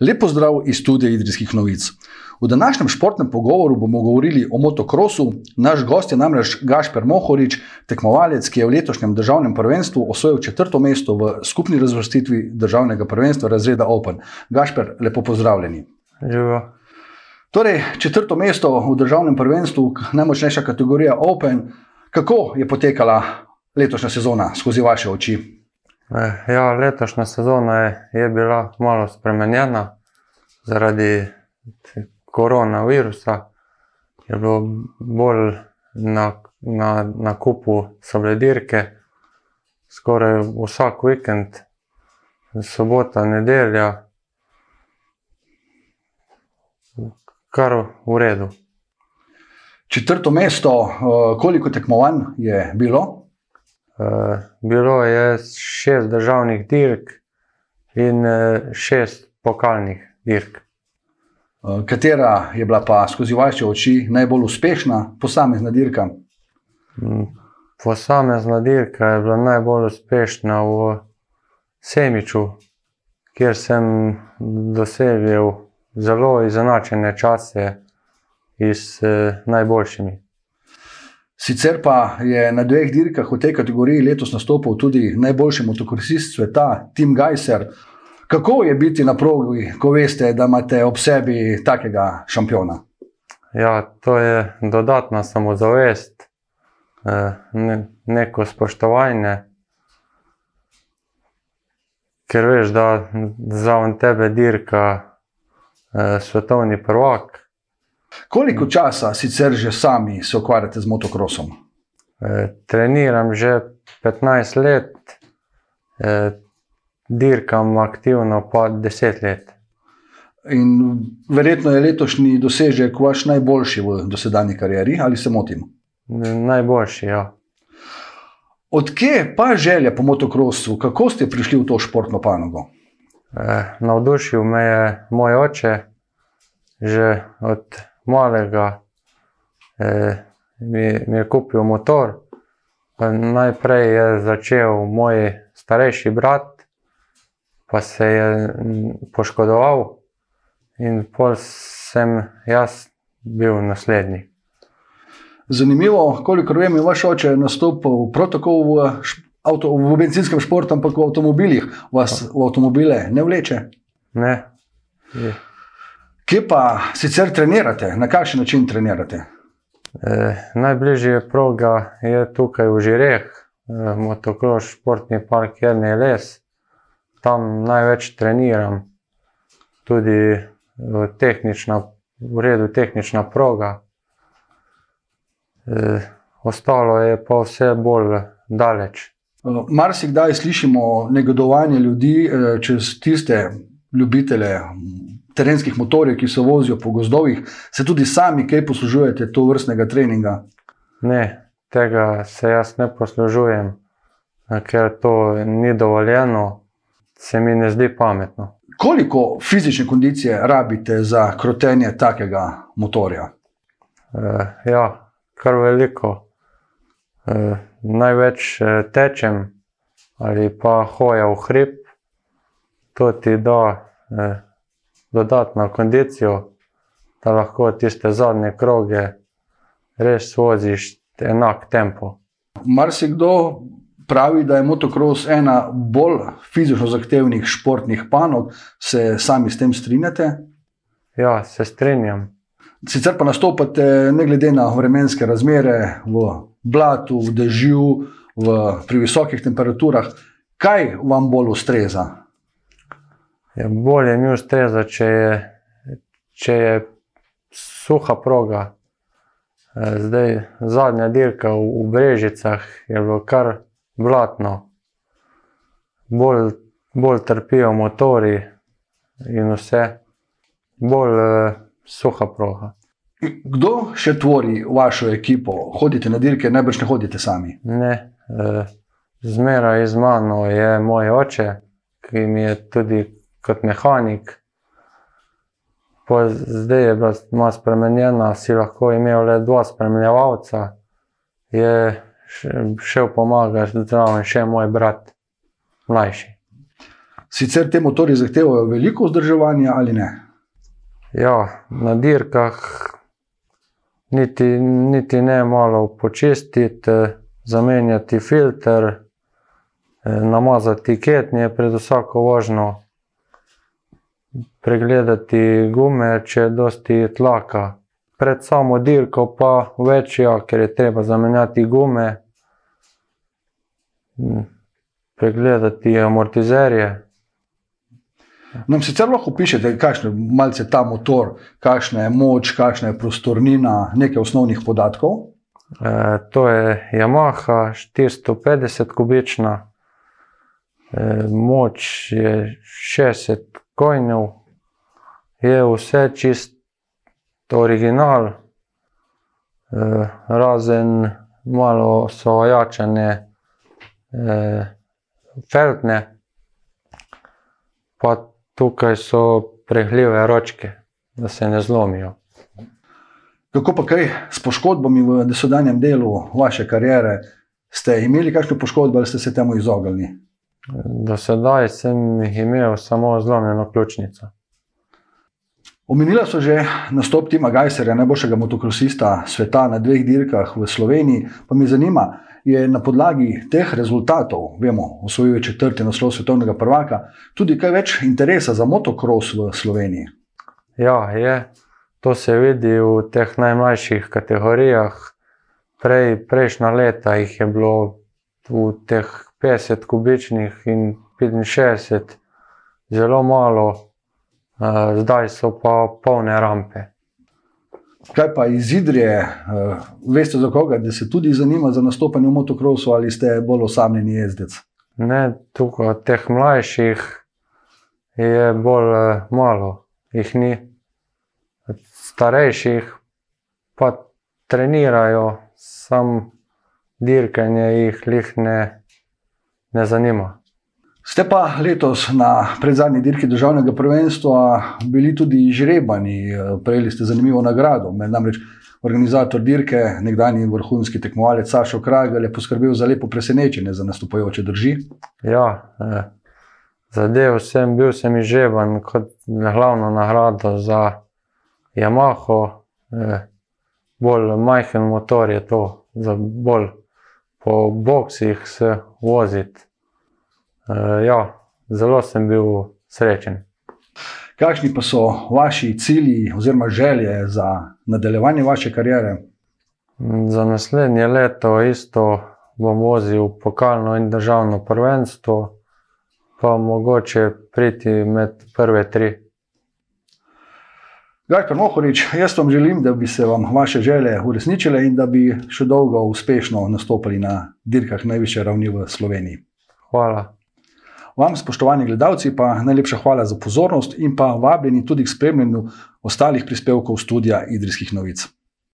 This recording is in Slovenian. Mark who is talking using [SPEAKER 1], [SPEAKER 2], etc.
[SPEAKER 1] Lepo zdrav iz studija Idrijskih novic. V današnjem športnem pogovoru bomo govorili o motokrosu. Naš gost je namreč Gašper Mohorič, tekmovalec, ki je v letošnjem državnem prvenstvu osvojil četrto mesto v skupni razvrstitvi državnega prvenstva razreda Open. Gašper, lepo pozdravljeni.
[SPEAKER 2] Živo.
[SPEAKER 1] Torej, četrto mesto v državnem prvenstvu, najmočnejša kategorija Open. Kako je potekala letošnja sezona skozi vaše oči?
[SPEAKER 2] Eh, ja, letošnja sezona je, je bila malo spremenjena zaradi koronavirusa. Je bilo bolj na, na, na kupu sobledirke, skoraj vsak vikend, sobota, nedelja, kar v redu.
[SPEAKER 1] Četrto mesto, eh, koliko tekmovanj je bilo?
[SPEAKER 2] Uh, bilo je šest državnih dirk in uh, šest pokalnih dirk.
[SPEAKER 1] Uh, katera je bila pa skozi vaše oči najbolj uspešna posamezna dirka?
[SPEAKER 2] Um, posamezna dirka je bila najbolj uspešna v Semiču, kjer sem dosegel zelo izenačene čase z uh, najboljšimi.
[SPEAKER 1] Sicer pa je na dveh dirkah v tej kategoriji letos nastopil tudi najboljši motokrosist sveta, Tim Geiser. Kako je biti na progi, ko veste, da imate ob sebi takega šampiona?
[SPEAKER 2] Ja, to je dodatna samozavest, eh, ne, neko spoštovanje. Ker veš, da za tebe dirka eh, svetovni prvak,
[SPEAKER 1] Koliko časa sicer že sami se ukvarjate z motokrosom?
[SPEAKER 2] E, treniram že 15 let, e, dirkam aktivno pa 10 let.
[SPEAKER 1] In verjetno je letošnji dosežek vaš najboljši v dosedanji karieri, ali se motim?
[SPEAKER 2] Najboljši, ja.
[SPEAKER 1] Odkje pa želja po motokrosu, kako ste prišli v to športno panogo?
[SPEAKER 2] E, navdušil me je moj oče, že od malega, eh, mi, mi je kupil motor. Najprej je začel moj starejši brat, pa se je poškodoval, in pol sem jaz bil naslednji.
[SPEAKER 1] Zanimivo, koliko vem, je vaš oče nastopil prav tako v, avto, v benzinskem športu, ampak v avtomobilih. Vas v avtomobile ne vleče?
[SPEAKER 2] Ne. Je.
[SPEAKER 1] Kje pa sicer trenirate, na kakšen način trenirate?
[SPEAKER 2] E, najbližje proga je tukaj v Žireh, e, motokroš, športni park Jrni Les. Tam največ treniram, tudi v, tehnična, v redu tehnična proga. E, ostalo je pa vse bolj daleč.
[SPEAKER 1] Mar si kdaj slišimo negodovanje ljudi čez tiste ljubitelje terenskih motorjev, ki se vozijo po gozdovih, se tudi sami kaj poslužujete to vrstnega treninga?
[SPEAKER 2] Ne, tega se jaz ne poslužujem, ker to ni dovoljeno, se mi ne zdi pametno.
[SPEAKER 1] Koliko fizične kondicije rabite za krotenje takega motorja?
[SPEAKER 2] E, ja, kar veliko. E, največ eh, tečem ali pa hoja v hrib, to ti da. E, dodatno kondicijo, da lahko tiste zadnje kroge res voziš enak tempo.
[SPEAKER 1] Mar si kdo pravi, da je motocross ena bolj fizično zahtevnih športnih panog, se sami s tem strinjate?
[SPEAKER 2] Ja, se strinjam.
[SPEAKER 1] Sicer pa nastopate, ne glede na vremenske razmere, v blatu, v dežju, v, pri visokih temperaturah. Kaj vam bolj ustreza?
[SPEAKER 2] Ja, bolje mi ustreza, če je, če je suha proga. E, zdaj, zadnja dirka v, v Brežicah je bilo kar blatno, bolj, bolj trpijo motori in vse, bolj uh, suha proga.
[SPEAKER 1] Kdo še tvori vašo ekipo? Hodite na dirke, najbrž ne hodite sami?
[SPEAKER 2] Ne, uh, zmeraj iz mano je moj oče, ki mi je tudi kot mehanik. Po zdaj je bila malo spremenjena, si lahko imel le dva spremljevalca, je šel pomagati zraven še moj brat, mlajši.
[SPEAKER 1] Sicer te motori zahtevajo veliko vzdrževanja ali ne?
[SPEAKER 2] Ja, na dirkah niti, niti ne malo počistiti, zamenjati filter, eh, namazati ketnje pred vsako vožnjo, pregledati gume, če je dosti tlaka. Pred samo dirko pa večja, ker je treba zamenjati gume, mm, pregledati amortizerje.
[SPEAKER 1] Nam sicer lahko pišete, kakšen je malce ta motor, kakšna je moč, kakšna je prostornina, nekaj osnovnih podatkov.
[SPEAKER 2] E, to je Yamaha 450 kubična, e, moč je 60 konjev, je vse čisto original, e, razen malo so ojačane e, feltne. Pa tukaj so prehljive ročke, da se ne zlomijo.
[SPEAKER 1] Kako pa kaj s poškodbami v dosedanjem delu vaše kariere? Ste imeli kakšne poškodbe ali ste se temu izognili?
[SPEAKER 2] Do sedaj sem imel samo zlomljeno ključnico.
[SPEAKER 1] Omenila so že nastop Tima Gajserja, najboljšega motokrosista sveta na dveh dirkah v Sloveniji. Pa me zanima, je na podlagi teh rezultatov, vemo, osvojil je četrti naslov svetovnega prvaka, tudi kaj več interesa za motocross v Sloveniji.
[SPEAKER 2] Ja, je. To se vidi v teh najmlajših kategorijah. Prej, prejšnja leta jih je bilo v teh 50 kubičnih in 65, zelo malo, zdaj so pa polne rampe.
[SPEAKER 1] Kaj pa iz Idrije, veste za koga, da se tudi zanima za nastopanje v motokrosu ali ste bolj osamljeni jezdec?
[SPEAKER 2] Ne, tukaj teh mlajših je bolj malo, jih ni. Starejših pa trenirajo, sam dirkanje jih ne, ne zanima.
[SPEAKER 1] Ste pa letos na predzadnji dirki državnega prvenstva bili tudi žrebani, prejeli ste zanimivo nagrado. Namreč organizator dirke, nekdani vrhunski tekmovalec Sašo Kragel, je poskrbel za lepo presenečenje za nastopajoče drži.
[SPEAKER 2] Ja, eh, zadev sem bil sem izžreban kot glavno nagrado za Yamaho. Eh, bolj majhen motor je to, za bolj po boksih se voziti. Uh, ja, zelo sem bil srečen.
[SPEAKER 1] Kakšni pa so vaši cilji oziroma želje za nadaljevanje vaše kariere?
[SPEAKER 2] Za naslednje leto isto bom vozil pokalno in državno prvenstvo, pa mogoče priti med prve tri.
[SPEAKER 1] Gajkar Mohorič, jaz vam želim, da bi se vam vaše želje uresničile in da bi še dolgo uspešno nastopili na dirkah najviše ravni v Sloveniji.
[SPEAKER 2] Hvala.
[SPEAKER 1] Vam, spoštovani gledalci, pa najlepša hvala za pozornost in pa vabljeni tudi k spremljanju ostalih prispevkov studia Idrijskih novic.